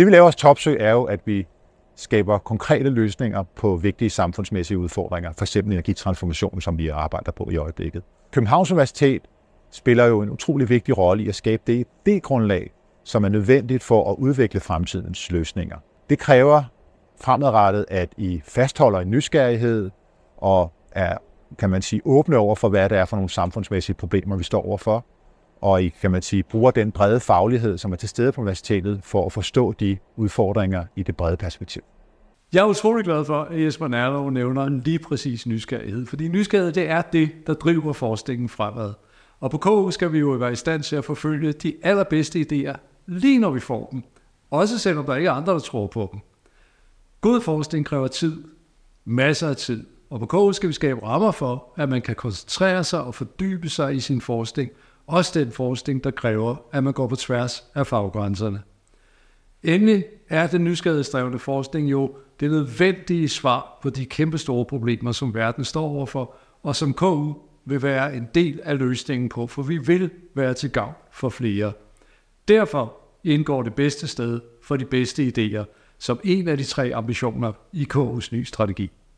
Det vi laver hos Topsø er jo, at vi skaber konkrete løsninger på vigtige samfundsmæssige udfordringer, f.eks. energitransformationen, som vi arbejder på i øjeblikket. Københavns Universitet spiller jo en utrolig vigtig rolle i at skabe det, det grundlag, som er nødvendigt for at udvikle fremtidens løsninger. Det kræver fremadrettet, at I fastholder en nysgerrighed og er, kan man sige, åbne over for, hvad det er for nogle samfundsmæssige problemer, vi står overfor. Og I, kan man sige, bruger den brede faglighed, som er til stede på universitetet, for at forstå de udfordringer i det brede perspektiv. Jeg er utrolig glad for, at Jesper Nærlov nævner en lige præcis nysgerrighed, fordi nysgerrighed det er det, der driver forskningen fremad. Og på KU skal vi jo være i stand til at forfølge de allerbedste idéer, lige når vi får dem. Også selvom der ikke er andre, der tror på dem. God forskning kræver tid, masser af tid, og på KU skal vi skabe rammer for, at man kan koncentrere sig og fordybe sig i sin forskning, også den forskning, der kræver, at man går på tværs af faggrænserne. Endelig er den nysgerrighedsdrevne forskning jo det nødvendige svar på de kæmpe store problemer, som verden står overfor, og som KU vil være en del af løsningen på, for vi vil være til gavn for flere. Derfor indgår det bedste sted for de bedste idéer, som en af de tre ambitioner i KU's nye strategi.